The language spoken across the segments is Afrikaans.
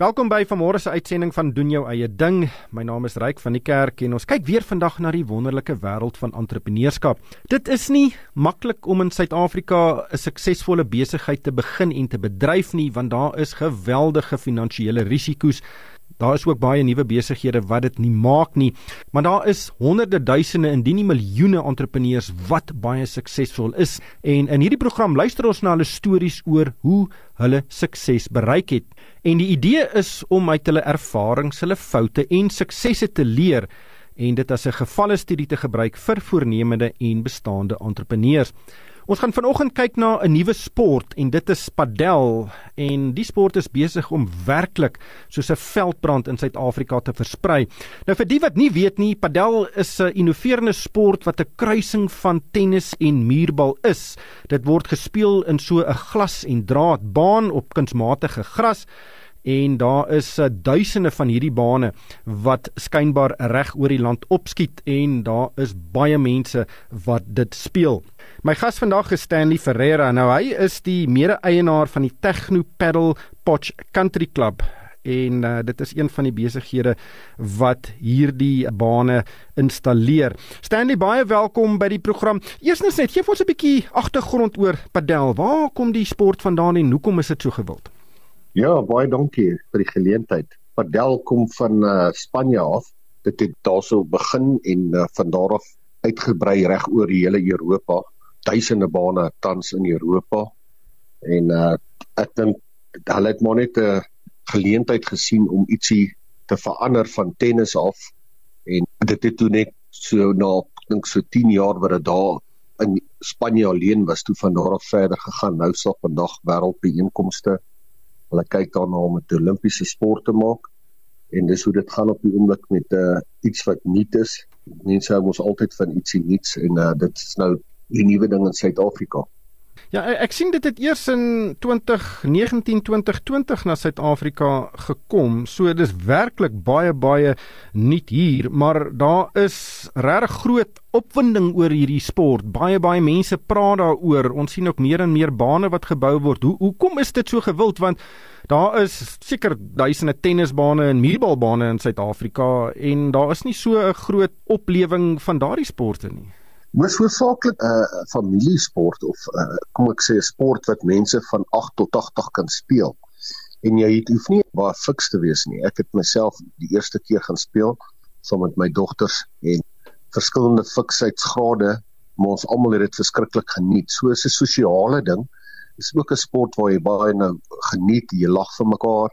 Welkom by vanmôre se uitsending van doen jou eie ding. My naam is Ryk van die Kerk en ons kyk weer vandag na die wonderlike wêreld van entrepreneurskap. Dit is nie maklik om in Suid-Afrika 'n suksesvolle besigheid te begin en te bedryf nie, want daar is geweldige finansiële risiko's. Daar is ook baie nuwe besighede wat dit nie maak nie, maar daar is honderde duisende indien nie miljoene entrepreneurs wat baie suksesvol is en in hierdie program luister ons na hulle stories oor hoe hulle sukses bereik het. En die idee is om uit hulle ervarings, hulle foute en suksesse te leer en dit as 'n gevalle studie te gebruik vir voornemende en bestaande entrepreneurs. Ons gaan vanoggend kyk na 'n nuwe sport en dit is padel en die sport is besig om werklik soos 'n veldbrand in Suid-Afrika te versprei. Nou vir die wat nie weet nie, padel is 'n innoverende sport wat 'n kruising van tennis en muurbal is. Dit word gespeel in so 'n glas en draad baan op kunsmatige gras en daar is uh, duisende van hierdie bane wat skynbaar reg oor die land opskiet en daar is baie mense wat dit speel. My gas vandag is Stanley Ferreira. Nou hy is die mede-eienaar van die Techno Paddle Potch Country Club en uh, dit is een van die besighede wat hierdie bane installeer. Stanley baie welkom by die program. Eerstens net gee ons 'n bietjie agtergrond oor padel. Waar kom die sport vandaan en hoekom is dit so gewild? Ja, baie dankie vir die geleentheid. Padel kom van uh, Spanje af. Dit het daarso begin en uh, van daar af uitgebrei reg oor die hele Europa. Duisende bane tans in Europa. En uh, ek dink hulle het maar net 'n geleentheid gesien om ietsie te verander van tennis af en dit het toe net so na dink so 10 jaar wat dit daar in Spanje alleen was toe van daar af verder gegaan. Nou sal vandag wêreldbeeenkomste Hulle kyk daarna om 'n Olimpiese sport te maak en dis hoe dit gaan op die oomblik met uh, iets wat nuut is. Mense hou mos altyd van ietsie nuuts en uh, dit is nou die nuwe ding in Suid-Afrika. Ja, ek sien dit het eers in 2019 2020 na Suid-Afrika gekom. So dis werklik baie baie nuut hier, maar daar is regtig groot opwinding oor hierdie sport. Baie baie mense praat daaroor. Ons sien ook meer en meer bane wat gebou word. Hoe hoekom is dit so gewild want daar is seker duisende tennisbane en muurbalbane in Suid-Afrika en daar is nie so 'n groot oplewing van daardie sporte nie. Moes hoofsaaklik 'n uh, familiesport of uh, kom ek sê 'n sport wat mense van 8 tot 80 kan speel. En jy het hoef nie baie fiks te wees nie. Ek het myself die eerste keer gaan speel saam met my dogters en verskillende fiksheidsgrade, maar ons almal het dit verskriklik geniet. So 'n sosiale ding. Dit is ook 'n sport waar jy baie nou geniet, jy lag vir mekaar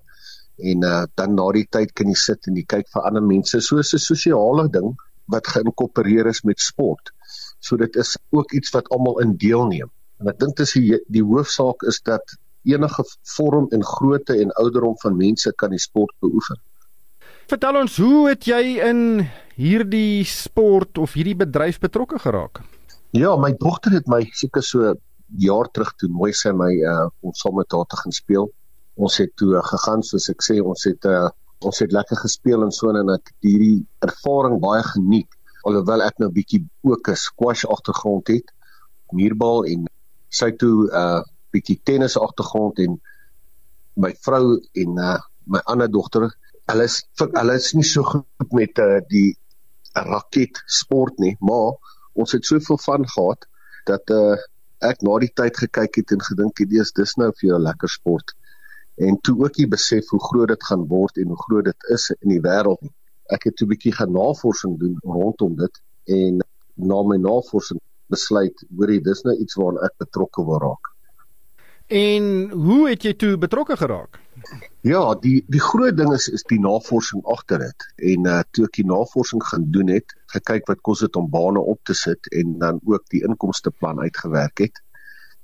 en uh, dan na die tyd kan jy sit en jy kyk vir ander mense. So 'n sosiale ding wat geïnkorporeer is met sport. So dit is ook iets wat almal in deelneem. En ek dink dis die, die hoofsaak is dat enige vorm en grootte en ouderdom van mense kan die sport beoefen. Vertel ons, hoe het jy in hierdie sport of hierdie bedryf betrokke geraak? Ja, my dogter het my seker so jaar terug toe mooi sy my uh ons saam met haar te gaan speel. Ons het toe uh, gegaan soos ek sê, ons het uh ons het lekker gespeel en so en ek hierdie ervaring baie geniet alhoewel ek nou bietjie ook 'n squash agtergrond het, muurbal en sy toe 'n uh, bietjie tennis agtergrond en my vrou en uh, my ander dogter, hulle is hulle is nie so goed met uh, die raket sport nie, maar ons het soveel van gehad dat uh, ek na die tyd gekyk het en gedink het dis dis nou vir 'n lekker sport. En toe ook jy besef hoe groot dit gaan word en hoe groot dit is in die wêreld ek het 'n bietjie gaan navorsing doen rondom dit en na my navorsing besluit hoorie dis nou iets waaraan ek betrokke wil raak. En hoe het jy toe betrokke geraak? Ja, die die groot ding is is die navorsing agter dit. En uh toe ek die navorsing gaan doen het, gekyk wat kos dit om bane op te sit en dan ook die inkomsteplan uitgewerk het.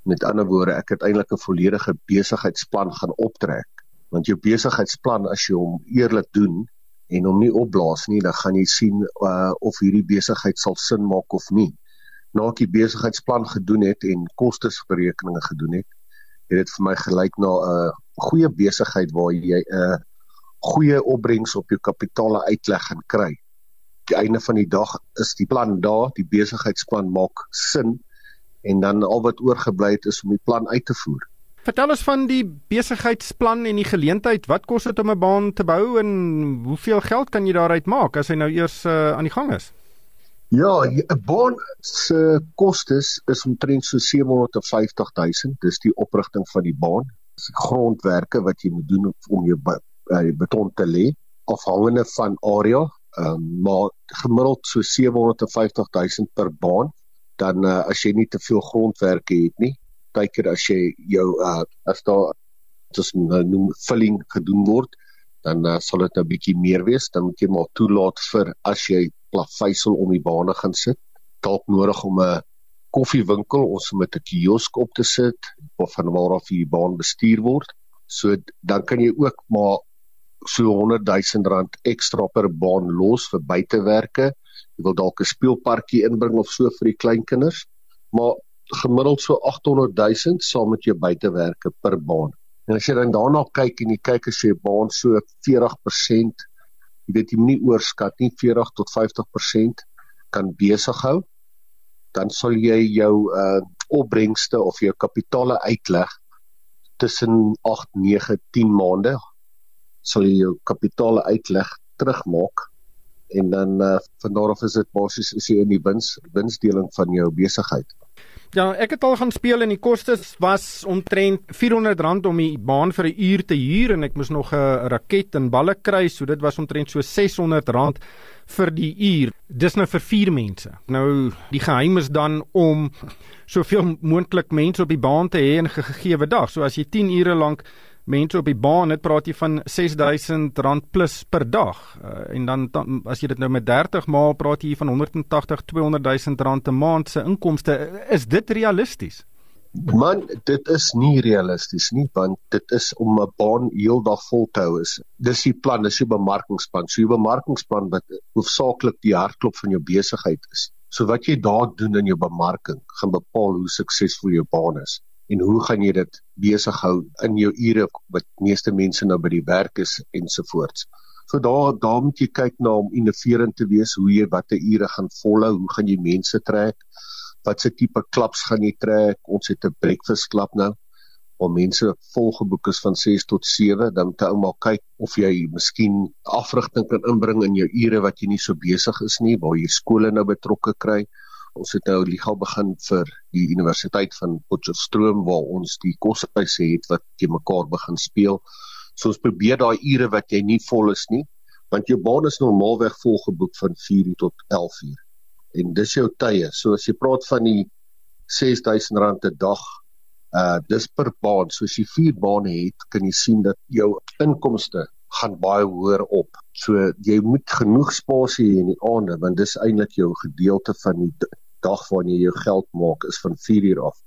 Met ander woorde, ek het eintlik 'n volledige besigheidsplan gaan optrek. Want jou besigheidsplan as jy hom eerlik doen, en hom nie opblaas nie, dan gaan jy sien uh, of hierdie besigheid sal sin maak of nie. Na ek die besigheidsplan gedoen het en kostesberekeninge gedoen het, het dit vir my gelyk na 'n uh, goeie besigheid waar jy 'n uh, goeie opbrengs op jou kapitaal uitleg en kry. Die einde van die dag is die plan daar, die besigheidsplan maak sin en dan al wat oorgebly het is om die plan uit te voer. Vertel ons van die besigheidsplan en die geleentheid. Wat kos dit om 'n baan te bou en hoeveel geld kan jy daaruit maak as hy nou eers uh, aan die gang is? Ja, 'n baan se kostes is omtrent so 750 000. Dis die oprigting van die baan. Dis grondwerke wat jy moet doen om jou beton te lê afhangende van area um, maar gemiddeld so 750 000 per baan dan uh, as jy nie te veel grondwerke het nie kyker as jy jou uh, as daar as nou noem filling gedoen word dan uh, sal dit 'n bietjie meer wees. Dan moet jy maar toelaat vir as jy plaveisel om die bane gaan sit. Dalk nodig om 'n koffiewinkel ons met 'n kiosk op te sit of van waar af die baan bestuur word. So dan kan jy ook maar so 100 000 rand ekstra per baan los vir buitewerke. Jy wil dalk 'n speelparkie inbring of so vir die kleinkinders, maar gemiddeld so 800 000 saam met jou buitewerke per baan. En as jy dan daarna kyk en jy kyk as jy baan so 40%, jy weet jy moenie oorskat nie 40 tot 50% kan besig hou, dan sal jy jou uh opbrengste of jou kapitaal uitleg tussen 8, 9, 10 maande sal jy jou kapitaal uitleg terugmaak en dan uh, van daar af is dit basies is jy in die wins winsdeling van jou besigheid. Ja, ek het al gaan speel en die kostes was omtrent R400 om die baan vir 'n uur te huur en ek moes nog 'n raket en balle kry, so dit was omtrent so R600 vir die uur. Dis nou vir 4 mense. Nou die geheim is dan om soveel moontlik mense op die baan te hê in 'n gegeewe dag. So as jy 10 ure lank mense op die baan het praat jy van R6000 plus per dag. Uh, en dan, dan as jy dit nou met 30 maal praat jy van 180 200000 rand 'n maand se inkomste. Is dit realisties? Man dit is nie realisties nie want dit is om 'n baan heeldag vol te hou is dis die plan dis die bemarkingsplan. So die bemarkingsplan wat hoofsaaklik die hartklop van jou besigheid is. So wat jy daar doen in jou bemarking gaan bepaal hoe suksesvol jou baan is en hoe gaan jy dit besig hou in jou ure wat meeste mense nou by die werk is ensovoorts. So daar daar moet jy kyk na om innoverend te wees, hoe jy watter ure gaan volhou, hoe gaan jy mense trek? Watse tipe klaps gaan jy trek? Ons het 'n breakfast klub nou waar mense volgeboek is van 6 tot 7, dan moet jy ou maar kyk of jy miskien afrigting kan inbring in jou ure wat jy nie so besig is nie, waar jy skole nou betrokke kry ons het nou liga begin vir die universiteit van Potchefstroom waar ons die koshuise het wat jy mekaar begin speel. So ons probeer daai ure wat jy nie vol is nie, want jou baan is normaalweg vol geboek van 4 uur tot 11 uur. En dis jou tye. So as jy praat van die R6000 'n dag, uh dis per baan. So as jy 4 bane het, kan jy sien dat jou inkomste gaan baie hoër op. So jy moet genoeg spasie hê in die aande want dis eintlik jou gedeelte van die dag waarin jy jou geld maak is van 4 uur af.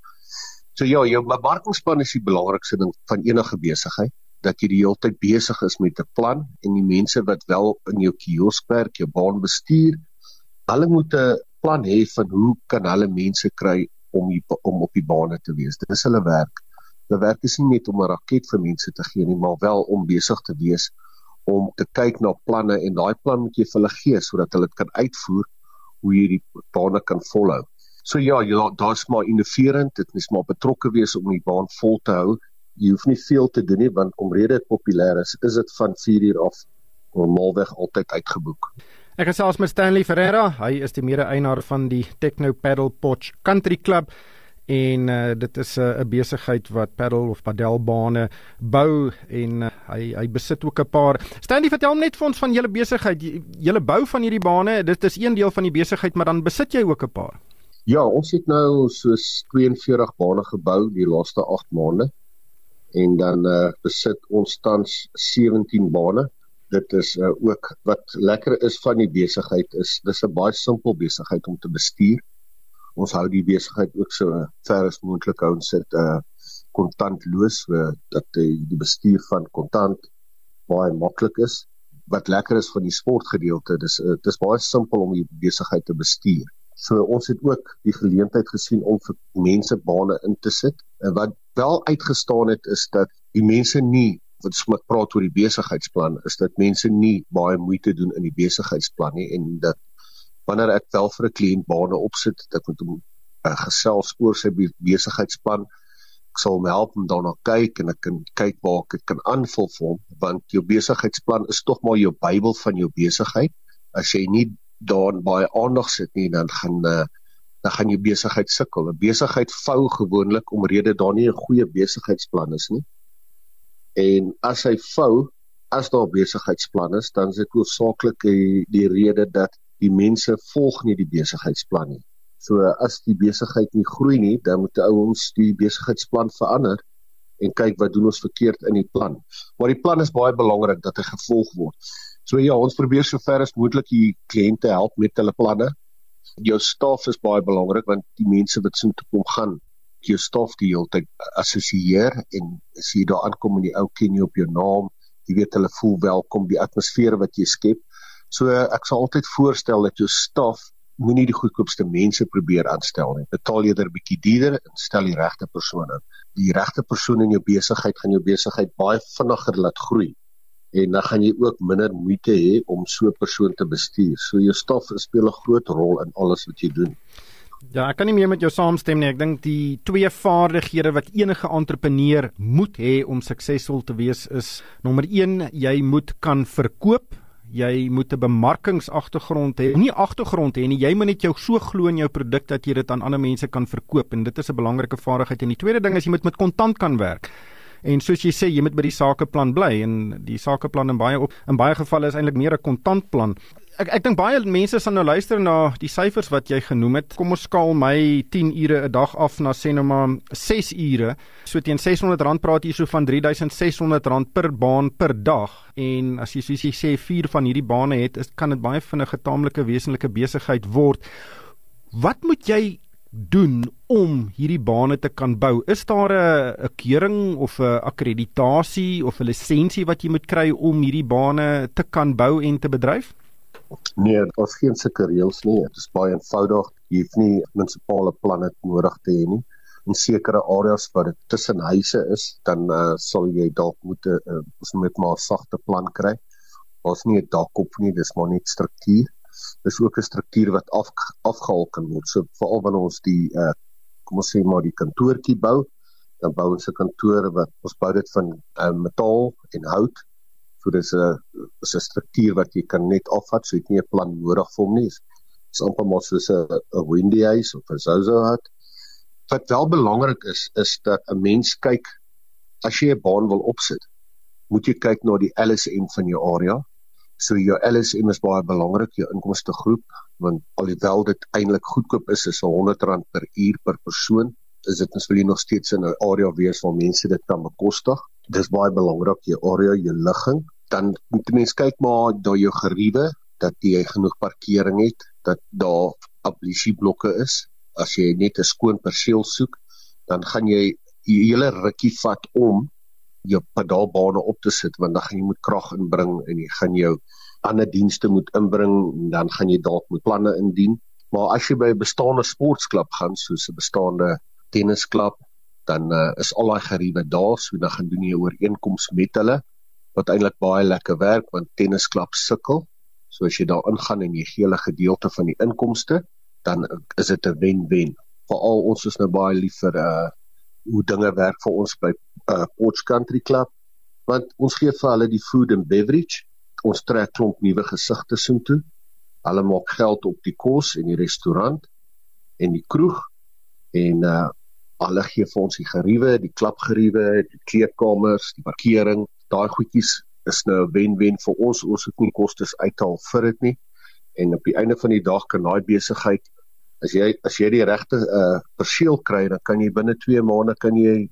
So ja, jou bemarkingsplan is die belangrikste ding van enige besigheid dat jy die hele tyd besig is met 'n plan en die mense wat wel in jou kiosk werk, jou baan bestuur, hulle moet 'n plan hê van hoe kan hulle mense kry om die, om op die bane te wees. Dit is hulle werk. Hulle werk is nie net om 'n raket vir mense te gee nie, maar wel om besig te wees om te kyk na planne en daai plan moet jy vir hulle gee sodat hulle dit kan uitvoer hoe jy die bane kan volhou. So ja, ja daar's maar innoverend, dit is maar betrokke wees om die baan vol te hou. Jy hoef nie veel te doen nie want omrede dit populêr is, is dit van 4 uur af normaalweg altyd uitgeboek. Ek gesels met Stanley Ferreira, hy is die mede-eienaar van die Techno Paddle Potch Country Club en uh, dit is 'n uh, besigheid wat paddle of padelbane bou en uh, hy hy besit ook 'n paar. Stanley, vertel hom net vir ons van julle besigheid. Julle bou van hierdie bane. Dit is een deel van die besigheid, maar dan besit jy ook 'n paar. Ja, ons het nou soos 42 bane gebou die laaste 8 maande. En dan uh, besit ons tans 17 bane. Dit is uh, ook wat lekker is van die besigheid is dis 'n baie simpel besigheid om te bestuur ons hou die besigheid ook so ver as moontlik hou ons sit uh, kontantloos so dat die, die bestuur van kontant baie maklik is. Wat lekker is van die sportgedeelte dis uh, dis baie simpel om die besigheid te bestuur. So ons het ook die geleentheid gesien om vir mense bane in te sit. En wat wel uitgestaan het is dat die mense nie wat smak praat oor die besigheidsplan is dat mense nie baie moeite doen in die besigheidsplan nie en dat wanneer ek wel vir 'n kliënt bane opsit dat ek met hom uh, gesels oor sy besigheidsplan ek sal hom help om daarna kyk en ek kan kyk waar ek dit kan aanvul vir hom want jou besigheidsplan is tog maar jou Bybel van jou besigheid. As jy nie daarin baie aandag sit nie, dan gaan uh, dan gaan jou besigheid sukkel. 'n Besigheid vou gewoonlik omrede daar nie 'n goeie besigheidsplan is nie. En as hy vou, as daar besigheidsplan is, dan is dit hoofsaaklik die, die rede dat die mense volg nie die besigheidsplan nie. So as die besigheid nie groei nie, dan moet ons die besigheidsplan verander en kyk wat doen ons verkeerd in die plan. Maar die plan is baie belangrik dat hy gevolg word. So ja, ons probeer sover as moontlik die kliënte help met hulle planne. Jou staf is baie belangrik want die mense wat so toe kom gaan, jou staf die hele tyd assosieer en as jy daar aankom en die ou ken jou op jou naam, jy weet hulle voel welkom, die atmosfeer wat jy skep. So ek sal altyd voorstel dat jou staf moenie die goedkoopste mense probeer aanstel nie. Betaal eerder bietjie duurder en stel die regte persoon aan. Die regte persoon in jou besigheid gaan jou besigheid baie vinniger laat groei en dan gaan jy ook minder moeite hê om so 'n persoon te bestuur. So jou staf speel 'n groot rol in alles wat jy doen. Ja, ek kan nie meer met jou saamstem nie. Ek dink die twee vaardighede wat enige entrepreneur moet hê om suksesvol te wees is nommer 1, jy moet kan verkoop jy moet 'n bemarkingsagtergrond hê. Nie agtergrond hê nie, jy moet net jou so glo in jou produk dat jy dit aan ander mense kan verkoop en dit is 'n belangrike vaardigheid. En die tweede ding is jy moet met kontant kan werk. En soos jy sê, jy moet by die sakeplan bly en die sakeplan in baie op in baie gevalle is eintlik meer 'n kontantplan ek ek dink baie mense sal nou luister na die syfers wat jy genoem het. Kom ons skaal my 10 ure 'n dag af na sê nou maar 6 ure. So teen R600 praat jy so van R3600 per baan per dag. En as jy soos jy sê 4 van hierdie bane het, is kan dit baie vinnig 'n taamlike wesenlike besigheid word. Wat moet jy doen om hierdie bane te kan bou? Is daar 'n 'n keuring of 'n akkreditasie of 'n lisensie wat jy moet kry om hierdie bane te kan bou en te bedryf? Nee, daar's geen sulke reëls nie. Dit is baie eenvoudig. Jy hoef nie munisipale planne nodig te hê nie. In sekere areas waar dit tussen huise is, dan uh, sal jy dalk moet 'n uh, ons moet maar 'n sagte plan kry. Ons nie 'n dak op nie, dis maar net struktuur. Dis ook 'n struktuur wat af afgehaal kan word. So veral wanneer ons die uh, kom ons sê maar die kantoortjie bou, dan bou ons 'n kantoor wat ons bou dit van uh, metaal en hout So dis 'n is 'n struktuur wat jy kan net afvat, so jy het nie 'n plan nodig vir hom nie. Dis amper maar soos 'n windy house of 'n Zozo hut. Wat wel belangrik is, is dat 'n mens kyk as jy 'n baan wil opsit, moet jy kyk na die LSM van jou area. So jou LSM is baie belangrik, jou inkomste groep, want alhoewel dit eintlik goedkoop is, is R100 per uur per persoon, is dit mens wil jy nog steeds in 'n area wees waar mense dit kan bekostig. Dis baie belangrik jou area, jou ligging dan moet mens kyk maar daar jou geriewe dat jy genoeg parkering het, dat daar ablisieblokke is. As jy net 'n skoon perseel soek, dan gaan jy die hele rukkie vat om jou pedaalbane op te sit want dan gaan jy moet krag inbring en jy gaan jou ander dienste moet inbring en dan gaan jy dalk moet planne indien. Maar as jy by 'n bestaande sportklub gaan soos 'n bestaande tennisklub, dan uh, is al daai geriewe daar, so dan gaan doen jy 'n ooreenkoms met hulle wat eintlik baie lekker werk want tennisklub sukkel. So as jy daar ingaan en jy gee hulle gedeelte van die inkomste, dan is dit 'n wen-wen. Veral ons is nou baie lief vir uh hoe dinge werk vir ons by uh Potch Country Club want ons gee vir hulle die food and beverage. Ons trek klomp nuwe gesigte soontoe. Hulle maak geld op die kos en die restaurant en die kroeg en uh hulle gee vir ons die geriewe, die klapgeriewe, die kleedkamers, die parkering daai goedjies is nou 'n wen-wen vir ons. Ons het nie kostes uithaal vir dit nie. En op die einde van die dag kan daai besigheid as jy as jy die regte uh perseel kry, dan kan jy binne 2 maande kan jy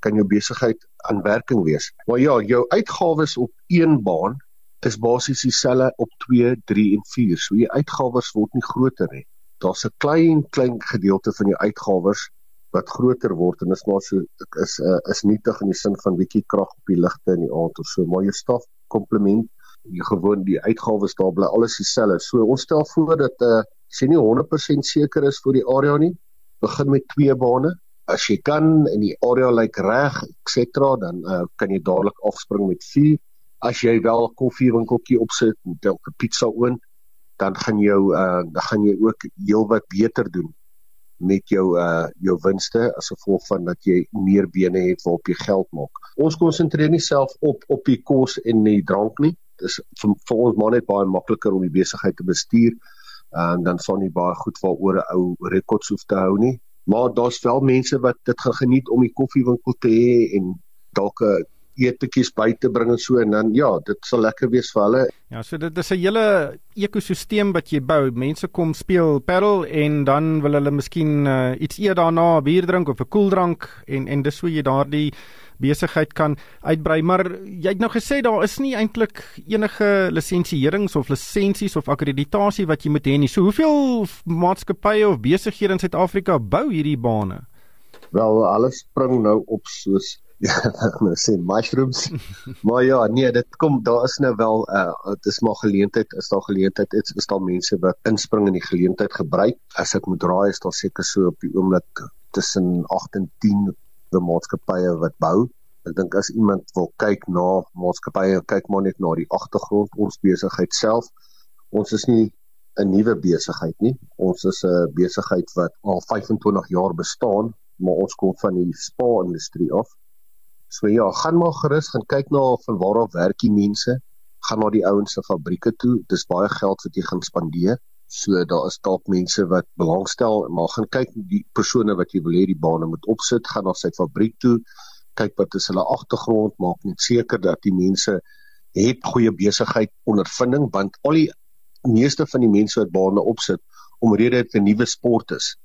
kan jou besigheid aan werking wees. Maar ja, jou uitgawes op een baan is basies dieselfde op 2, 3 en 4. So jou uitgawes word nie groter nie. Daar's 'n klein klein gedeelte van jou uitgawes wat groter word en is maar so is uh, is nietig in die sin van bietjie krag op die ligte in die aand of so. Maar jou staf komplement jy gewoon die uitgawes daar bly alles dieselfde. So ons stel voor dat uh, as jy nie 100% seker is vir die area nie begin met twee bane. As jy kan in die area lyk like reg etc dan uh, kan jy dadelik afspring met vier as jy wel koffiewinkeltjie opsit met 'n pizza oond dan gaan jou uh, dan gaan jy ook heelwat beter doen met jou uh jou winste as gevolg van dat jy meer bene het waarop jy geld maak. Ons konsentreer nie self op op die kos en die drank nie. Dis vir, vir ons maar net baie makliker om die besigheid te bestuur en dan sal nie baie goed waaroor 'n ou rekords hoef te hou nie. Maar daar's wel mense wat dit geniet om die koffiewinkel te hê en dalk 'n etetjies by te bring en so en dan ja, dit sal lekker wees vir hulle. Ja, so dit is 'n hele ekosisteem wat jy bou. Mense kom speel paddle en dan wil hulle miskien uh, iets eet daarna, bier drink of 'n koeldrank en en dis hoe jy daardie besigheid kan uitbrei. Maar jy het nou gesê daar is nie eintlik enige lisensieerings of lisensies of akkreditasie wat jy moet hê nie. So hoeveel maatskappye of besighede in Suid-Afrika bou hierdie bane? Wel, alles spring nou op soos ja, nou sê mushrooms. maar ja, nee, dit kom daar is nou wel uh dit is maar geleentheid, is daar geleentheid, is, is daar mense wat inspring in die geleentheid gebruik. As ek moet raai is daar seker so op die oomblik tussen 8 en 10 die maatskappye wat bou. Ek dink as iemand wil kyk na maatskappye, kyk maar net na die agtergrond, ons besigheid self. Ons is nie 'n nuwe besigheid nie. Ons is 'n besigheid wat al 25 jaar bestaan, maar ons kom van die spa-industrie af. So ja, gaan maar gerus gaan kyk na van waar af werk die mense. Gaan na die ouens se fabrieke toe. Dis baie geld wat jy gaan spandeer. So daar is dalk mense wat belangstel, maar gaan kyk die persone wat jy wil hê die bane moet opsit, gaan na sy fabriek toe. Kyk wat is hulle agtergrond, maak net seker dat die mense het goeie besigheid ondervinding want al die meeste van die mense wat bane opsit omrede dit 'n nuwe sport is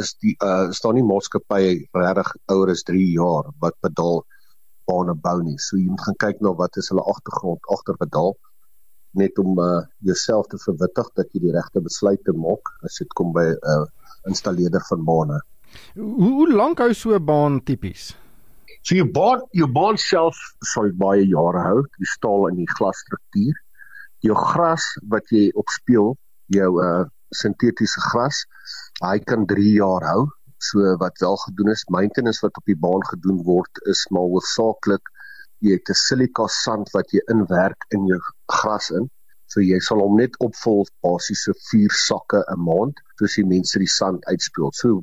is die uh staan nie maatskappye regtig ouer as 3 jaar wat bedaal bane bou nie. So jy moet gaan kyk na wat is hulle agtergrond agter bedaal net om uh, jouself te verwittig dat jy die regte besluite maak as dit kom by 'n uh, installeerder van bane. Hoe, hoe lank hou so 'n baan tipies? So jou baan jou baan self sal baie jare hou, die staal en die glasstruktuur. Jou gras wat jy op speel, jou uh, sintetiese gras, hy kan 3 jaar hou So wat wel gedoen is, maintenance wat op die baan gedoen word is maar hoofsaaklik jy het 'n silika sand wat jy inwerk in jou gras in. So jy sal hom net opvul basies so 4 sakke 'n maand soos die mense die sand uitspeel. So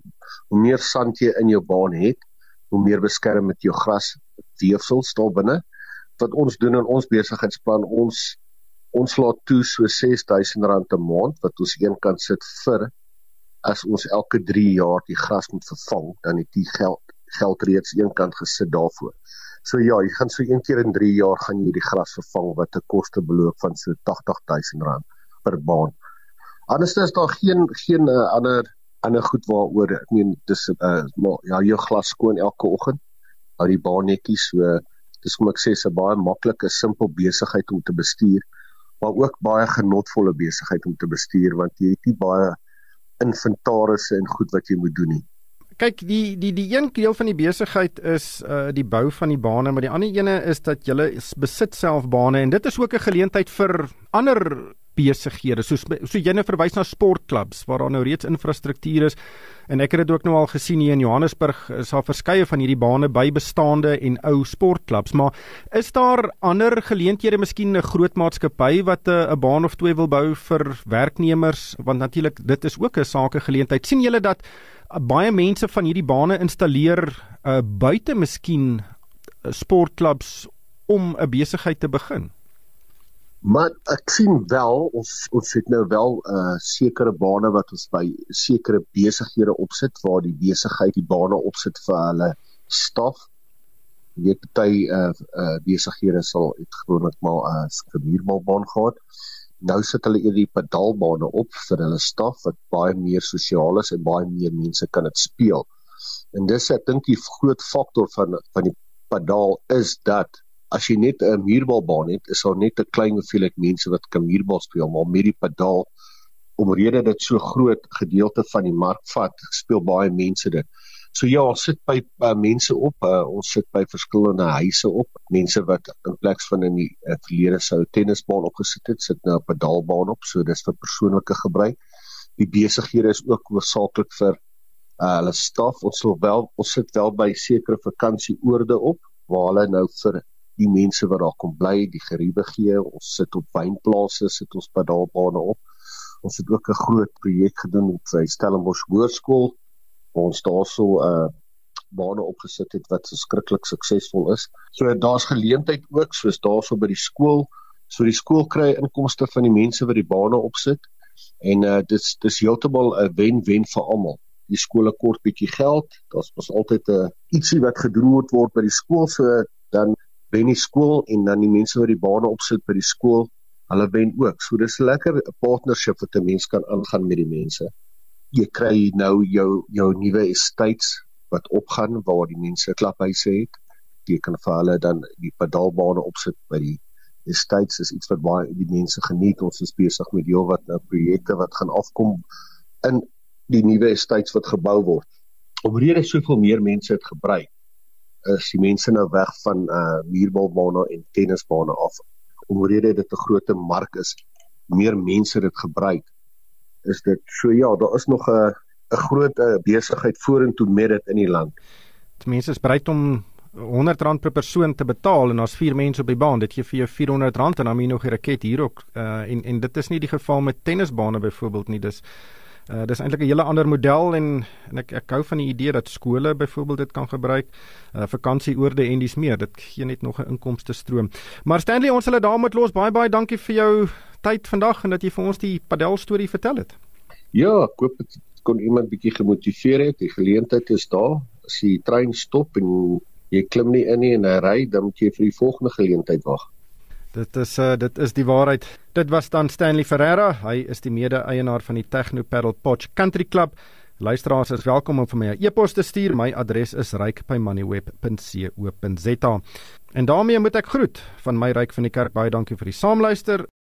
hoe meer sand jy in jou baan het, hoe meer beskerm met jou gras weefsels daar binne. Wat ons doen in ons besigheidsplan, ons ons laat toe so R6000 'n maand wat ons eenkant sit vir as ons elke 3 jaar die gras moet vervang, dan het die geld geld reeds eenkant gesit daarvoor. So ja, jy gaan so een keer in 3 jaar gaan jy die gras vervang wat 'n koste beloop van so R80000 per baan. Anders is daar geen geen uh, ander ander goed waaroor ek meen dis uh, maar ja, jou glas skoon elke oggend. Hou die baan netjies so dis kom ek sê 'n baie maklike, simpel besigheid om te bestuur, maar ook baie genotvolle besigheid om te bestuur want jy het nie baie inventarisse en goed wat jy moet doen nie. Kyk, die die die een deel van die besigheid is uh die bou van die bane, maar die ander ene is dat jy besit self bane en dit is ook 'n geleentheid vir ander besighede soos so jy nou verwys na sportklubs waar daar nou reeds infrastruktuur is en ek het dit ook nou al gesien hier in Johannesburg is daar verskeie van hierdie bane by bestaande en ou sportklubs. Maar is daar ander geleenthede miskien 'n groot maatskappy wat eh, 'n baan of twee wil bou vir werknemers? Want natuurlik dit is ook 'n sake geleentheid sien julle dat uh, baie mense van hierdie bane installeer uh, buite miskien sportklubs om 'n besigheid te begin Maar ek sien wel ons ons het nou wel 'n uh, sekere bane wat ons by sekere besighede opsit waar die besigheid die bane opsit vir hulle staf. Jy weet party uh, uh besighede sal het gewoonlik maar 'n uh, skiemuurbaan gehad. Nou sit hulle eerder die pedaalbane op vir hulle staf wat baie meer sosiaal is en baie meer mense kan dit speel. En dis ek dink die groot faktor van van die pedaal is dat as jy net 'n muurbaalbaan het, is daar net 'n klein hoeveelheid mense wat kan muurbal speel, maar met die pedaal omrede dit so groot gedeelte van die mark vat, speel baie mense dit. So ja, ons sit by uh, mense op, uh, ons sit by verskillende huise op. Mense wat in plek van in die uh, verlede sou tennisbaan opgesit het, sit nou 'n pedaalbaan op, so dis vir persoonlike gebruik. Die besighede is ook hoofsaaklik vir uh, hulle staf. Ons sal wel ons sit wel by sekere vakansieoorde op waar hulle nou vir die mense wat daar kom bly, die geriewe gee. Ons sit op wynplase, sit ons pedaalbane op. Ons het ook 'n groot projek gedoen met sy Stellenbosch Hoërskool waar ons daarso 'n uh, bane opgesit het wat verskriklik suksesvol is. So daar's geleentheid ook soos daarso by die skool. So die skool kry inkomste van die mense wat die bane opsit en uh dis dis heeltemal 'n wen-wen vir almal. Die skole kort bietjie geld. Daar's mos altyd 'n uh, ietsie wat gedoen word by die skool so dan wen die skool en dan die mense wat die bane opsit by die skool, hulle wen ook. So dis 'n lekker partnership wat 'n mens kan aangaan met die mense. Jy kry nou jou jou nuwe estates wat opgaan waar die mense klaphuise het. Jy kan vir hulle dan die pedaalbane opsit by die estates is iets wat baie die mense geniet. Ons is besig met heelwat nou projekte wat gaan afkom in die nuwe estates wat gebou word. Omrede soveel meer mense dit gebruik is die mense nou weg van uh muurbalbane en tennisbane af. Omrede dit 'n groot mark is, meer mense dit gebruik. Is dit so ja, daar is nog 'n 'n groot uh, besigheid vorentoe met dit in die land. Die mense is bereid om R100 per persoon te betaal en daar's 4 mense op die baan. Dit gee vir jou R400 en dan moet jy nog 'n raket hier ook uh en en dit is nie die geval met tennisbane byvoorbeeld nie. Dis uh dis eintlik 'n hele ander model en en ek ek hou van die idee dat skole byvoorbeeld dit kan gebruik. Uh vakansieoorde en dis meer. Dit gee net nog 'n inkomste stroom. Maar Stanley, ons hulle daar moet los. Baie baie dankie vir jou tyd vandag en dat jy vir ons die padel storie vertel het. Ja, ek hoop dit kon iemand bietjie gemotiveer het. Die geleentheid is daar. As die trein stop en jy klim nie in nie en hy ry, dan moet jy vir die volgende geleentheid wag. Dit is uh, dit is die waarheid. Dit was dan Stanley Ferreira. Hy is die mede-eienaar van die Techno Paddle Potch Country Club. Luisteraars is welkom om vir my 'n e-pos te stuur. My adres is ryk@moneyweb.co.za. En daarmee moet ek groet van my ryk van die kerk. Baie dankie vir die saamluister.